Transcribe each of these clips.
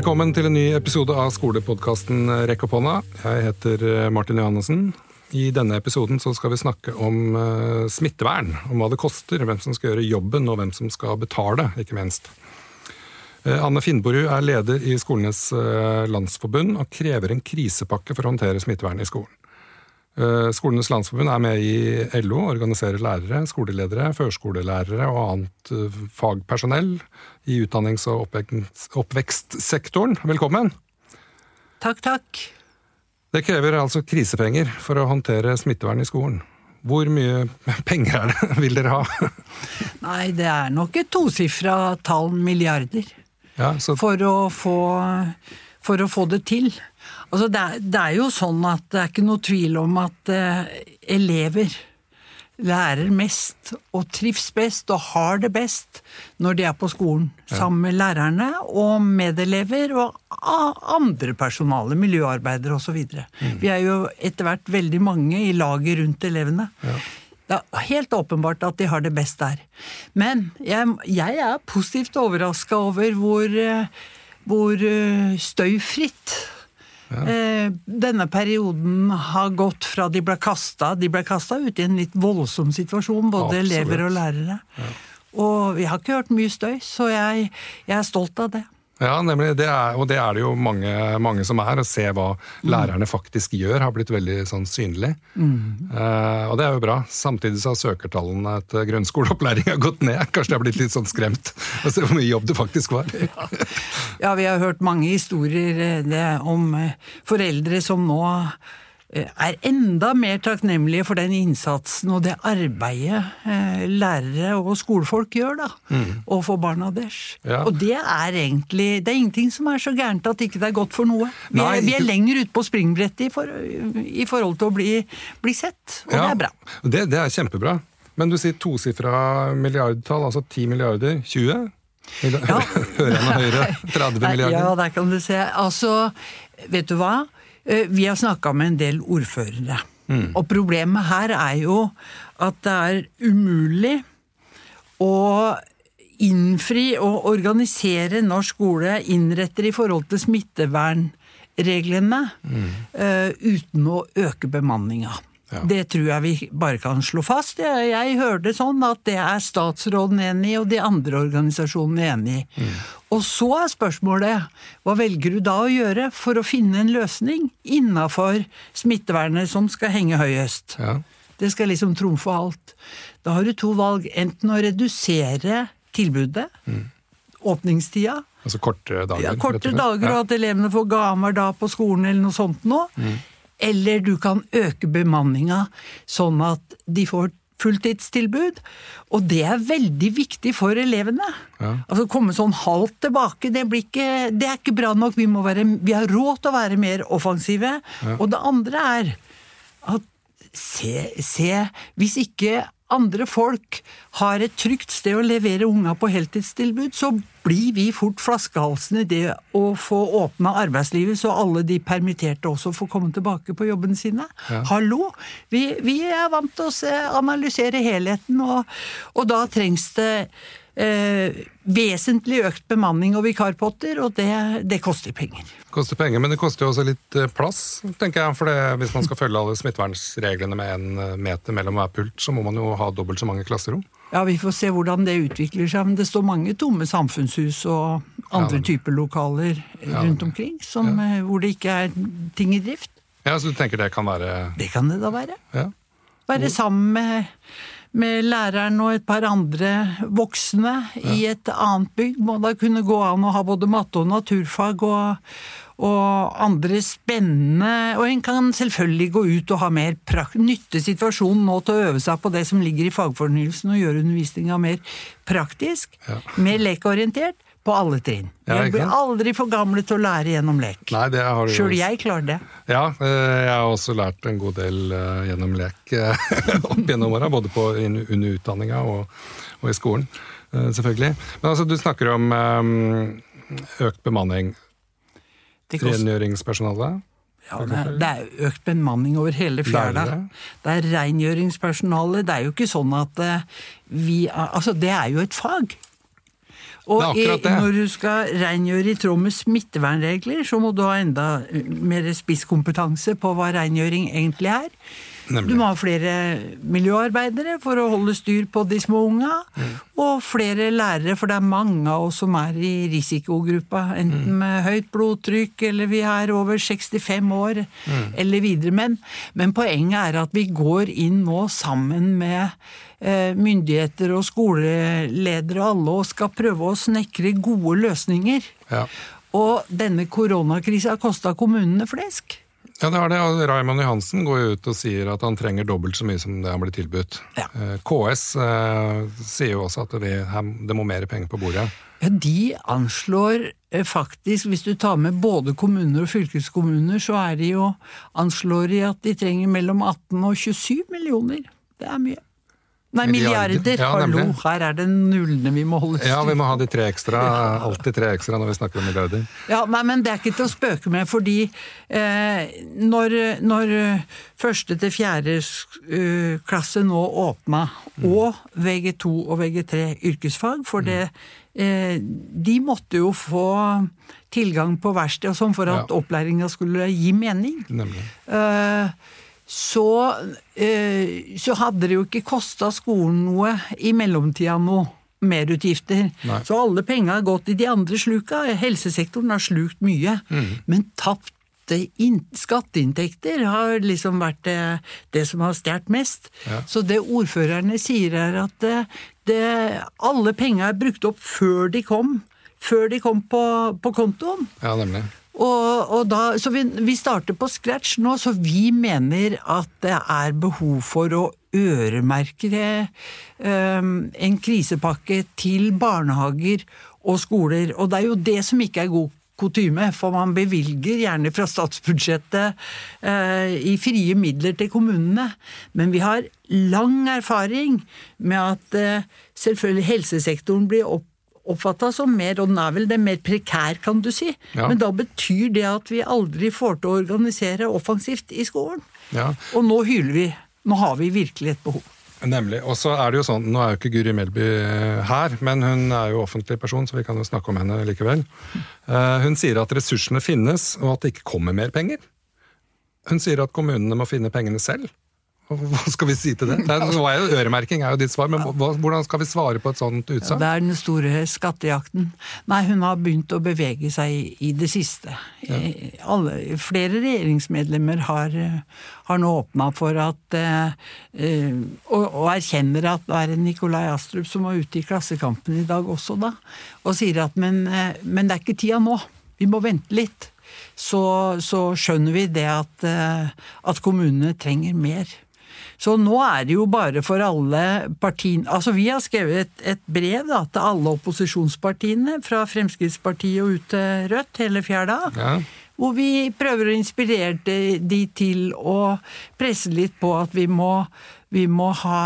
Velkommen til en ny episode av skolepodkasten Rekk opp hånda. Jeg heter eh, Martin Johannessen. I denne episoden skal vi snakke om uh, smittevern. Om hva det koster, hvem som skal gjøre jobben, og hvem som skal betale, ikke minst. Uh, Anne Finnborud er leder i Skolenes landsforbund og krever en krisepakke for å håndtere smittevern i skolen. Skolenes landsforbund er med i LO, organiserer lærere, skoleledere, førskolelærere og annet fagpersonell i utdannings- og oppvekstsektoren. Velkommen! Takk, takk. Det krever altså krisepenger for å håndtere smittevern i skolen. Hvor mye penger er det, vil dere ha? Nei, det er nok et tosifra tall milliarder. Ja, så... for, å få, for, å få, det til. Altså, det, er, det, er, jo sånn at det er ikke noe tvil om at eh, elever lærer mest og trives best og har det best når de er på skolen sammen med lærerne og medelever og andre personale, miljøarbeidere osv. Mm. Vi er jo etter hvert veldig mange i laget rundt elevene. Ja. Det er helt åpenbart at de har det best der. Men jeg, jeg er positivt overraska over hvor, eh, hvor eh, støyfritt Eh, denne perioden har gått fra de ble kasta De ble kasta ut i en litt voldsom situasjon, både Absolutt. elever og lærere. Ja. Og vi har ikke hørt mye støy, så jeg, jeg er stolt av det. Ja, nemlig. Det er, og det er det jo mange, mange som er. Å se hva mm. lærerne faktisk gjør, har blitt veldig sånn synlig. Mm. Eh, og det er jo bra. Samtidig så har søkertallene til grunnskoleopplæring gått ned. Kanskje de har blitt litt sånn skremt å se hvor mye jobb det faktisk var. ja. ja, vi har hørt mange historier eh, det, om eh, foreldre som nå er enda mer takknemlige for den innsatsen og det arbeidet eh, lærere og skolefolk gjør, da. Mm. Og for barna deres. Ja. Og det er egentlig Det er ingenting som er så gærent at ikke det er godt for noe. Vi, Nei, er, vi er, lenger ute på springbrettet i, for, i, forhold til å bli, bli sett, og ja, det er bra. Det, det er kjempebra. Men du sier tosifra milliardtall, altså 10 milliarder? 20? Ja. Hører jeg noe høyere? 30 milliarder? Ja, der kan du se. Altså, vet du hva? Eh, vi har snakka med en del ordførere. Mm. Og problemet her er jo at det er umulig å innfri og organisere norsk skole, innretter i forhold til smittevernreglene, mm. uh, uten å øke bemanninga. Ja. Det tror jeg vi bare kan slå fast. Jeg, jeg hørte sånn at det er statsråden enig i, og de andre organisasjonene enig i. Mm. Og så er spørsmålet hva velger du da å gjøre for å finne en løsning innafor smittevernet som skal henge høyest? Ja. Det skal liksom trumfe alt. Da har du to valg. Enten å redusere tilbudet, mm. åpningstida. Altså korte dager? Ja, korte dager, og at elevene får gaver da på skolen eller noe sånt noe. Mm. Eller du kan øke bemanninga sånn at de får fulltidstilbud. Og det er veldig viktig for elevene. Ja. Altså Komme sånn halvt tilbake, det, ikke, det, er ikke bra nok. Vi, være, vi, har råd til å være mer offensive. Ja. Og det andre er at se, se Hvis ikke andre folk har et trygt sted å levere unga på heltidstilbud, så blir vi fort flaskehalsene i det å få åpna arbeidslivet, så alle de permitterte også får komme tilbake på jobbene sine. Ja. Hallo! Vi, vi, er vant til å se, analysere helheten, og, og da trengs det eh, vesentlig økt bemanning og vikarpotter, og det, det, koster penger. Det koster penger, Men det koster jo også litt eh, plass, tenker jeg. For det, hvis man skal følge alle smittevernreglene med en eh, meter mellom hver pult, så må man jo ha dobbelt så mange klasserom. Ja, Vi får se hvordan det utvikler seg. Men det står mange tomme samfunnshus og andre ja, typer lokaler rundt omkring som, ja. Eh, hvor det ikke er ting i drift. Ja, Så du tenker det kan være Det kan det da være. Ja. Være sammen med med læreren og et par andre voksne ja. i et annet bygg. Må da kunne gå an å ha både matte og naturfag og, og andre spennende Og en kan selvfølgelig gå ut og ha mer nytte situasjonen nå til å øve seg på det som ligger i fagfornyelsen, og gjøre undervisninga mer praktisk, ja. mer lekeorientert på alle trinn. Ja, jeg blir aldri for gamle til å lære gjennom lek. Nei, det har du Sjøl jeg klarer det. Ja, eh, jeg har også lært en god del eh, gjennom lek eh, opp gjennom åra. Både på, under utdanninga og, og, i skolen, selvfølgelig. Men altså, du snakker om økt bemanning. Rengjøringspersonale? Ja, det er, det er økt bemanning over hele fjæra. Det er rengjøringspersonale. Det er jo ikke sånn at vi Altså, det er jo et fag. Og i, når du skal rengjøre i tråd med smittevernregler, så må du ha enda mer spisskompetanse på hva rengjøring egentlig er. Nemlig. Du må ha flere miljøarbeidere for å holde styr på de små unga, Mm. og flere lærere, for det er mange av oss som er i risikogruppa, enten Mm. med høyt blodtrykk, eller vi er over 65 år, Mm. eller videre. Men, men poenget er at vi går inn nå sammen med eh, myndigheter og skoleledere og alle og skal prøve å snekre gode løsninger. Ja. Og denne koronakrisa har kosta kommunene flesk. Ja, det er det. og Raymond Johansen går jo ut og sier at han trenger dobbelt så mye som det han blir tilbudt. Ja. Eh, KS eh, sier jo også at det, det må mer penger på bordet. Ja, De anslår eh, faktisk, hvis du tar med både kommuner og fylkeskommuner, så er de jo anslår de at de trenger mellom 18 og 27 millioner. Det er mye. Nei, Milliarder. milliarder. Ja, Hallo, her er det nullene vi må holde Ja, vi må ha de tre ekstra. Alltid tre ekstra når vi snakker om milliarder. Ja, nei, men det er ikke til å spøke med, fordi eh, når, når første til fjerde eh, klasse nå åpna, og VG2 og VG3 yrkesfag, for det eh, De måtte jo få tilgang på verksted og sånn for at Ja. opplæringa skulle gi mening. Nemlig. Eh, så, eh, så hadde det jo ikke kosta skolen noe i mellomtida nå. Merutgifter. Nei. Så alle penga har gått i de andre sluka. Helsesektoren har slukt mye. Men tapte skatteinntekter har liksom vært det, det som har stjålet mest. Ja. Så det ordførerne sier er at det, det, alle penga er brukt opp før de kom. Før de kom på, på kontoen. Ja, nemlig. Og, og da, så vi, vi starter på scratch nå, så vi mener at det er behov for å øremerke um, en krisepakke til barnehager og skoler. Og det er jo det som ikke er god kutyme, for man bevilger gjerne fra statsbudsjettet eh, i frie midler til kommunene. Men vi har lang erfaring med at eh, selvfølgelig helsesektoren blir opp oppfatta som mer, og den er vel det mer prekær, kan du si. Ja. Men da betyr det at vi aldri får til å organisere offensivt i skolen. Ja, Og nå hyler vi. Nå har vi virkelig et behov. Nemlig. Og så er det jo sånn, Nå er jo ikke Guri Melby eh, her, men hun er jo offentlig person, så vi kan jo snakke om henne likevel. Eh, Hun sier at ressursene finnes, og at det ikke kommer mer penger. Hun sier at kommunene må finne pengene selv. Hva skal vi si til det? det er, er jo Øremerking er jo ditt svar, men hvordan skal vi svare på et sånt utsagn? Det er den store skattejakten. Nei, hun har begynt å bevege seg i, det siste. Ja. Alle, flere regjeringsmedlemmer har, eh, har nå åpna for at eh, eh, og, og erkjenner at det er Nikolai Astrup som var ute i Klassekampen i dag også, da. Og sier at men, eh, men det er ikke tida nå. Vi må vente litt. Så, så skjønner vi det at, eh, at kommunene trenger mer. Så nå er det jo bare for alle partiene Altså vi har skrevet et, et brev da, til alle opposisjonspartiene, fra Fremskrittspartiet og ut til Rødt, hele fjerda. Ja. Hvor vi prøver å inspirere de, til å presse litt på at vi må, vi må ha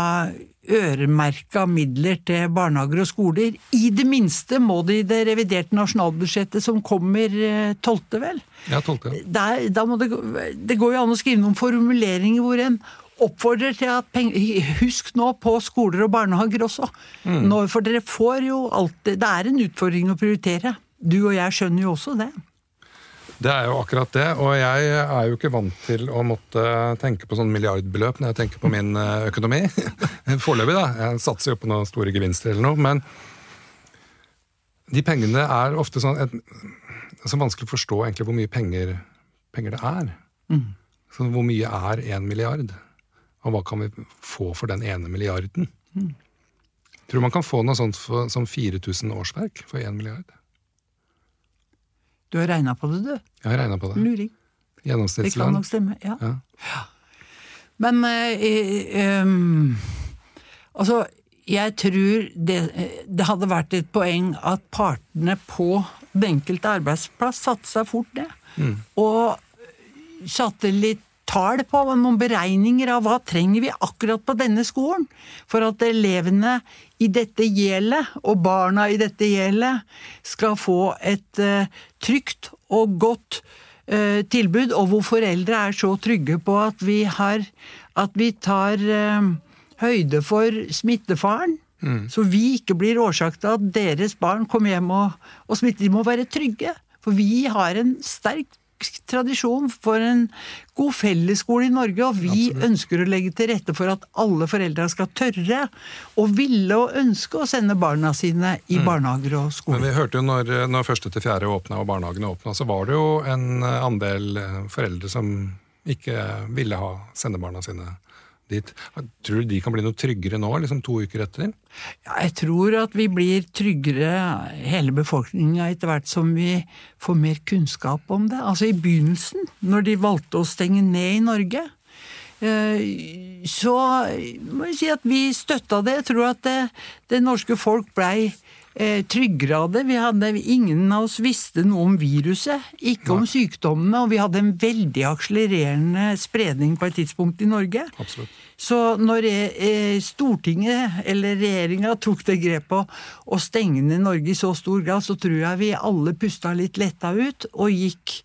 øremerka midler til barnehager og skoler. I det minste må det i det reviderte nasjonalbudsjettet som kommer eh, 12., vel. Ja, tolvte. Der, da må det, det går jo an å skrive noen formuleringer hvor en oppfordrer til at penger, Husk nå på skoler og barnehager også. Nå, for dere får jo alltid Det er en utfordring å prioritere. Du og jeg skjønner jo også det. Det er jo akkurat det, og jeg er jo ikke vant til å måtte tenke på sånn milliardbeløp når jeg tenker på min eh, økonomi. Foreløpig, da. Jeg satser jo på noen store gevinster eller noe, men de pengene er ofte sånn et, så vanskelig å forstå egentlig hvor mye penger, penger det er. Så hvor mye er én milliard? Og hva kan vi få for den ene milliarden? Tror du man kan få noe sånt for, som 4000 årsverk for én milliard? Du har regna på det, du. Jeg har regna på det. Luring. Det kan nok stemme. ja. Ja. Men eh, um, Altså, jeg tror det, det hadde vært et poeng at partene på den enkelte arbeidsplass satte seg fort ned. Og satte litt tall på noen beregninger av hva trenger vi akkurat på denne skolen for at elevene i dette gjelet, og barna i dette gjelet, skal få et uh, trygt og godt uh, tilbud, og hvor foreldre er så trygge på at vi har at vi tar uh, høyde for smittefaren Så vi ikke blir årsak til at deres barn kommer hjem og, og smitter. De må være trygge. For vi har en sterk tradisjon for en god fellesskole i Norge, og vi ønsker å legge til rette for at alle foreldre skal tørre og ville og ønske å sende barna sine i barnehager og Men vi hørte jo når, når første til fjerde åpna og barnehagene åpna, så var det jo en andel eh, foreldre som ikke ville ha sende barna sine dit. Tror du de kan bli noe tryggere nå, liksom to uker etter? Ja, jeg tror at vi blir tryggere, hele befolkninga, etter hvert som vi får mer kunnskap om det. Altså i begynnelsen, når de valgte å stenge ned i Norge, eh, så må jeg si at vi støtta det. Jeg tror at det, det norske folk blei eh, det. Vi hadde, ingen av oss visste noe om viruset, ikke om sykdommene, og vi hadde en veldig akselererende spredning på et tidspunkt i Norge. Absolutt. Så når eh, Stortinget eller regjeringa tok det grepet å stenge ned Norge i så stor grad, så tror jeg vi alle pusta litt letta ut og gikk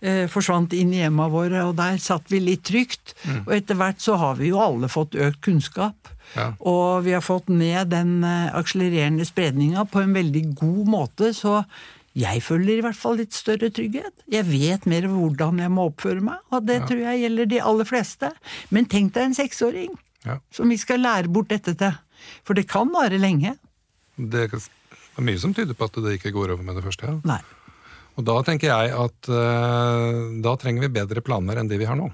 eh, forsvant inn i hjemma våre, og der satt vi litt trygt. Og etter hvert så har vi jo alle fått økt kunnskap. Ja. Og vi har fått ned den eh, akselererende spredninga på en veldig god måte, så jeg føler i hvert fall litt større trygghet. Jeg vet mer hvordan jeg må oppføre meg, og det tror jeg gjelder de aller fleste. Men tenk deg en seksåring Ja. som vi skal lære bort dette til. For det kan vare lenge. Det er mye som tyder på at det ikke går over med det første. Ja. Nei. Og da tenker jeg at uh, da trenger vi bedre planer enn de vi har nå.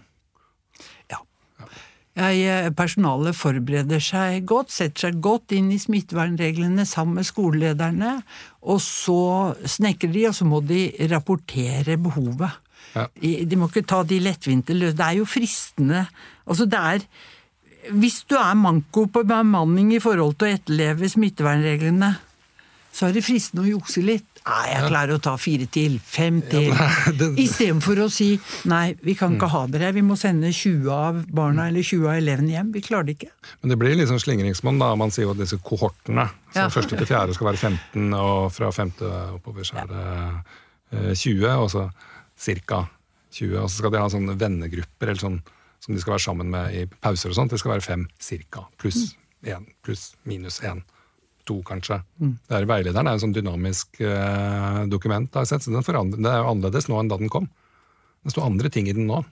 Jeg, eh, personalet forbereder seg godt, setter seg godt inn i smittevernreglene sammen med skolelederne, og så snekrer de, og så må de rapportere behovet. Ja. De må ikke ta de lettvinte løs... Det er jo fristende Altså, det er Hvis du er manko på bemanning i forhold til å etterleve smittevernreglene, så er det fristende å jukse litt. Nei, jeg klarer å ta fire til, fem til. Istedenfor å si nei, vi kan ikke ha dere, vi må sende 20 av barna eller 20 av elevene hjem. Vi klarer det ikke. Men det blir liksom slingringsmonn, da. Man sier jo at disse kohortene. som Ja. første til fjerde skal være 15, og fra femte oppover så er det eh, 20, og så ca. 20. Og så skal de ha sånne vennegrupper eller sånn, som de skal være sammen med i pauser og sånt. Det skal være fem ca. Pluss én, pluss minus én. To, kanskje. Det er Veilederen er en sånn dynamisk eh, dokument, har jeg sett, så den det er jo annerledes nå enn da den kom. Det står andre ting i den nå.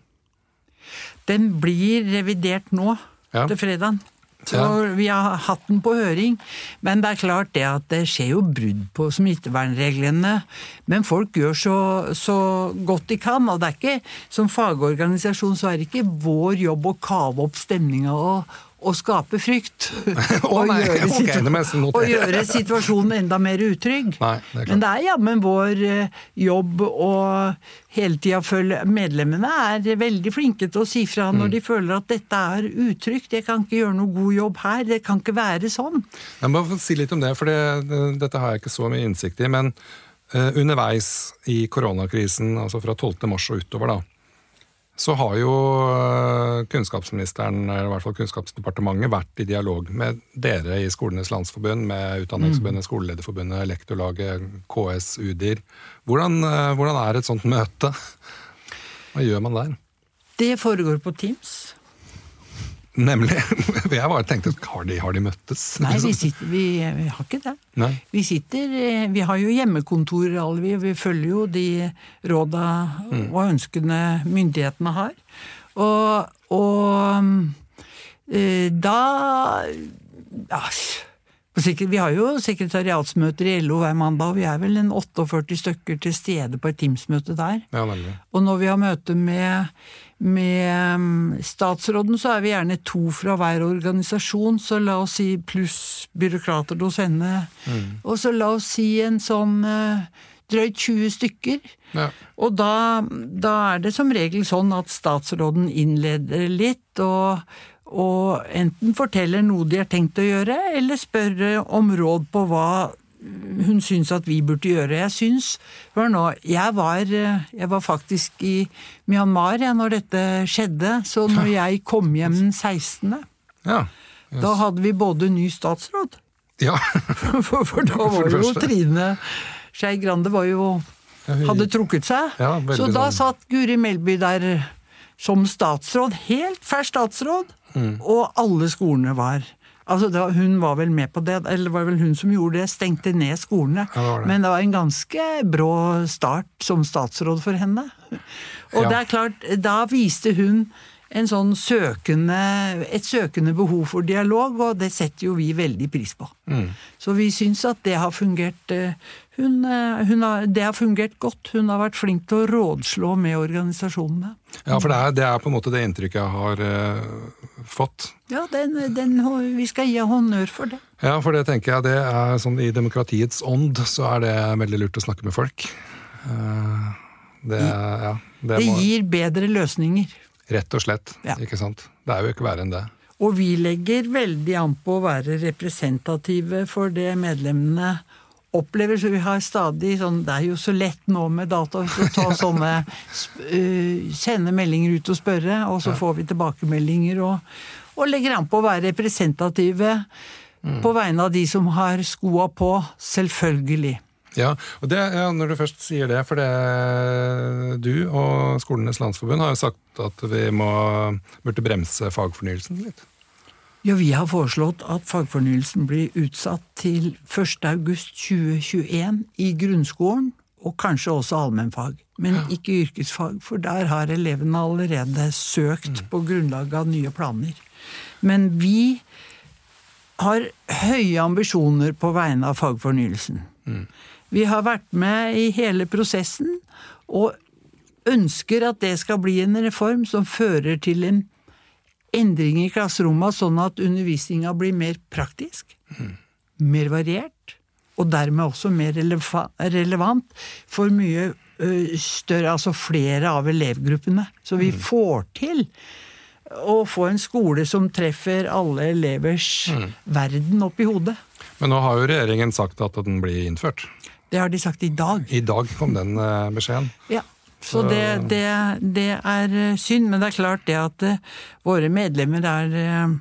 Den blir revidert nå, Ja. til fredag. Så Ja. vi har hatt den på høring. Men det er klart det at det skjer jo brudd på smittevernreglene. Men folk gjør så, så godt de kan. Og det er ikke, som fagorganisasjon så er det ikke vår jobb å kave opp stemninga og, og skape frykt. og, nei, gjøre ok, situ- det må jeg nesten notere. og gjøre situasjonen enda mer utrygg. Nei, det. Men det er jammen vår eh, jobb å hele tida følge Medlemmene er veldig flinke til å si fra Mm. når de føler at dette er utrygt. Jeg kan ikke gjøre noe god jobb her. Det kan ikke være sånn. Jeg må si litt om det, for det, det, dette har jeg ikke så mye innsikt i. Men eh, underveis i koronakrisen, altså fra 12. mars og utover, da, så har jo eh, kunnskapsministeren, eller i hvert fall Kunnskapsdepartementet, vært i dialog med dere i Skolenes landsforbund, med Utdanningsforbundet, Skolelederforbundet, Lektorlaget, KS, UDIR. Hvordan, eh, hvordan er et sånt møte? Hva gjør man der? Det foregår på Teams. Nemlig. Jeg bare tenkte, har de, har de møttes? Nei, vi, sitter, vi, vi har ikke det. Nei. Vi sitter eh, Vi har jo hjemmekontorer alle, vi. Vi følger jo de råda Mm. og ønskene myndighetene har. Og, og eh, da ja, Vi har jo sekretariatsmøter i LO hver mandag, og vi er vel en 48 stykker til stede på et Teams-møte der. Ja. Og når vi har møte med, med um, statsråden, så er vi gjerne to fra hver organisasjon, så la oss si pluss byråkrater hos henne. Og så la oss si en sånn eh, drøyt 20 stykker. Ja. Og da, da er det som regel sånn at statsråden innleder litt, og, og enten forteller noe de har tenkt å gjøre, eller spør om råd på hva hun syns at vi burde gjøre. Jeg syns Hør nå, jeg var, jeg var faktisk i Myanmar ja, når dette skjedde, så når jeg kom hjem den 16., Ja. da hadde vi både ny statsråd ja. For, for da var for jo. Trine Skei Grande var jo hadde trukket seg. Ja, så da sånn. satt Guri Melby der som statsråd, helt fersk statsråd, Mm. og alle skolene var Altså, da, hun var vel med på det, eller var vel hun som gjorde det, stengte ned skolene. Ja, det det. Men det var en ganske brå start som statsråd for henne. Og Ja. det er klart, da viste hun en sånn søkende, et søkende behov for dialog, og det setter jo vi veldig pris på. Mm. Så vi syns at det har fungert eh, hun, eh, hun har, Det har fungert godt. Hun har vært flink til å rådslå med organisasjonene. Ja, for det er, det er på en måte det inntrykket jeg har eh, fått. Ja, den, den, vi skal gi honnør for det. Ja, for det tenker jeg det er sånn i demokratiets ånd, så er det veldig lurt å snakke med folk. Eh, det, ja, det Det må, gir bedre løsninger. Rett og slett, Ja. ikke sant. Det er jo ikke verre enn det. Og vi legger veldig an på å være representative for det medlemmene opplever. Så vi har stadig sånn Det er jo så lett nå med data å ta sånne sp- øh, Sende meldinger ut og spørre, og så får vi tilbakemeldinger. Og, og legger an på å være representative på vegne av de som har skoa på. Selvfølgelig. Ja, og det, ja, Når du først sier det, for det du og Skolenes landsforbund har jo sagt at vi må, burde bremse fagfornyelsen litt. Ja, vi har foreslått at fagfornyelsen blir utsatt til 1.8.2021 i grunnskolen, og kanskje også allmennfag. Men ikke yrkesfag, for der har elevene allerede søkt på grunnlag av nye planer. Men vi har høye ambisjoner på vegne av fagfornyelsen. Vi har vært med i hele prosessen, og ønsker at det skal bli en reform som fører til en endring i klasserommene, sånn at undervisninga blir mer praktisk, mer variert, og dermed også mer relevant for mye større, altså flere av elevgruppene. Så vi får til å få en skole som treffer alle elevers verden opp i hodet. Men nå har jo regjeringen sagt at den blir innført. Det har de sagt i dag. I dag kom den beskjeden. Ja, så det, det, det er eh, synd, men det er klart det at eh, våre medlemmer er eh,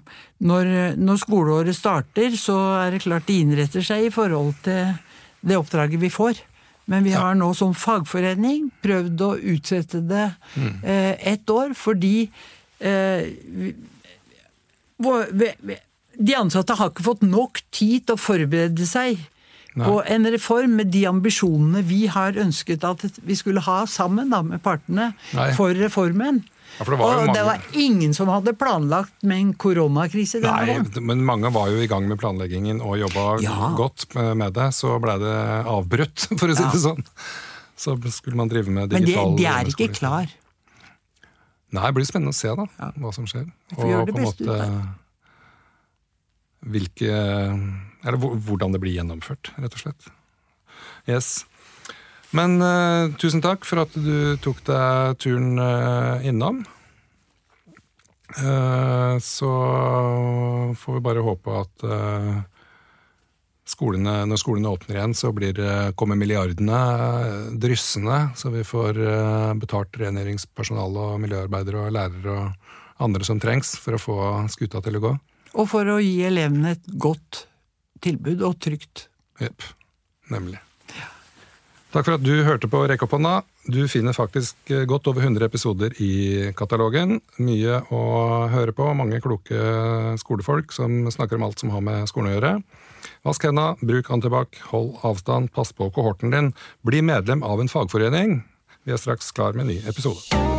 når, når skoleåret starter, så er det klart de innretter seg i forhold til det oppdraget vi får. Men vi har nå som fagforening prøvd å utsette det eh, ett år, fordi eh, de ansatte har ikke fått nok tid til å forberede seg på en reform med de ambisjonene vi har ønsket at vi skulle ha sammen da, med partene Nei. for reformen. Ja, for det og mange- det var ingen som hadde planlagt med en koronakrise Nei, gangen. men mange var jo i gang med planleggingen og jobba Ja. godt med det. Så blei det avbrutt, for å si Ja. det sånn. Så skulle man drive med digital Men de, er ikke klar. Nei, det blir spennende å se da, hva som skjer. Og på en måte hvilke Eller hvordan det blir gjennomført, rett og slett. Yes. Men uh, tusen takk for at du tok deg turen uh, innom. Uh, så får vi bare håpe at skolene, når skolene åpner igjen, så blir, kommer milliardene dryssende, så vi får betalt rengjøringspersonale og miljøarbeidere og lærere og andre som trengs for å få skuta til å gå. Og for å gi elevene et godt tilbud, og trygt. Jepp. Nemlig. Takk for at du hørte på Rekk opp hånda. Du finner faktisk eh, godt over 100 episoder i katalogen. Mye å høre på, mange kloke skolefolk som snakker om alt som har med skolen å gjøre. Vask henda, bruk antibac, hold avstand, pass på kohorten din. Bli medlem av en fagforening. Vi er straks klar med en ny episode.